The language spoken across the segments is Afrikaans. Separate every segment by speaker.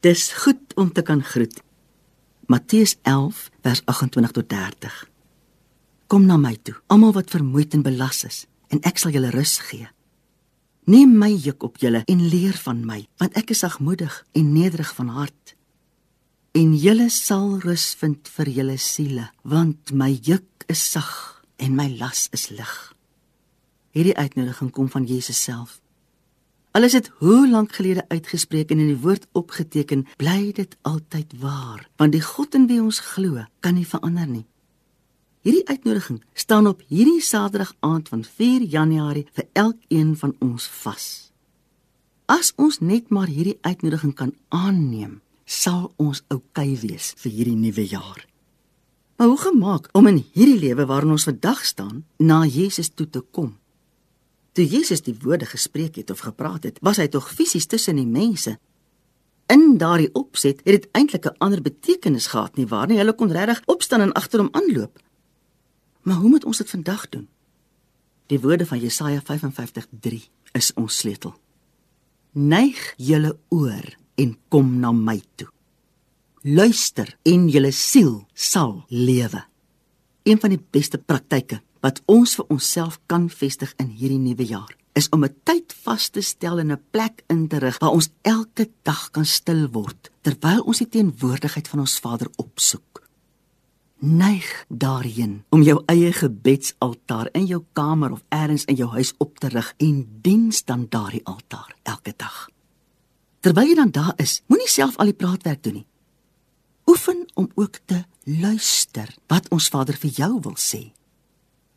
Speaker 1: Dis goed om te kan groet. Matteus 11 vers 28 tot 30. Kom na my toe, almal wat vermoeid en belas is, en ek sal julle rus gee. Neem my juk op julle en leer van my, want ek is sagmoedig en nederig van hart. En julle sal rus vind vir julle siele, want my juk is sag en my las is lig. Hierdie uitnodiging kom van Jesus self. Al is dit hoe lank gelede uitgespreek en in die woord opgeteken, bly dit altyd waar, want die God in wie ons glo, kan nie verander nie. Hierdie uitnodiging staan op hierdie Saterdag aand van 4 Januarie vir elkeen van ons vas. As ons net maar hierdie uitnodiging kan aanneem, sal ons oukei wees vir hierdie nuwe jaar. Maar hoe gemaak om in hierdie lewe waarin ons vandag staan, na Jesus toe te kom? Toe Jesus die woorde gespreek het of gepraat het, was hy tog fisies tussen die mense. In daardie opset het dit eintlik 'n ander betekenis gehad nie waar nie. Hulle kon regtig opstaan en agter hom aanloop. Maar hoe moet ons dit vandag doen? Die woorde van Jesaja 55:3 is ons sleutel. Neig julle oor en kom na my toe. Luister en julle siel sal lewe. Een van die beste praktyke wat ons vir onsself kan vestig in hierdie nuwe jaar is om 'n tyd vas te stel en 'n plek in te rig waar ons elke dag kan stil word terwyl ons die teenwoordigheid van ons Vader opsoek neig daarheen om jou eie gebedsaltaar in jou kamer of elders in jou huis op te rig en diens dan daardie altaar elke dag. Terwyl jy dan daar is, moenie self al die praatwerk doen nie. Oefen om ook te luister wat ons Vader vir jou wil sê.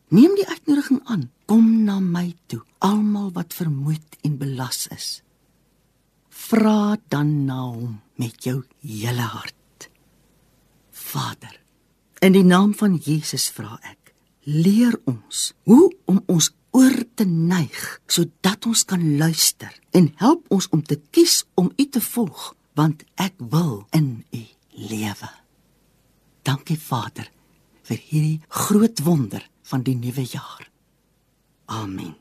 Speaker 1: Neem die uitnodiging aan. Kom na my toe, almal wat vermoeid en belas is. Vra dan na hom met jou hele hart. Vader In die naam van Jesus vra ek, leer ons hoe om ons oor te neig sodat ons kan luister en help ons om te kies om U te volg, want ek wil in U lewe. Dankie Vader vir hierdie groot wonder van die nuwe jaar. Amen.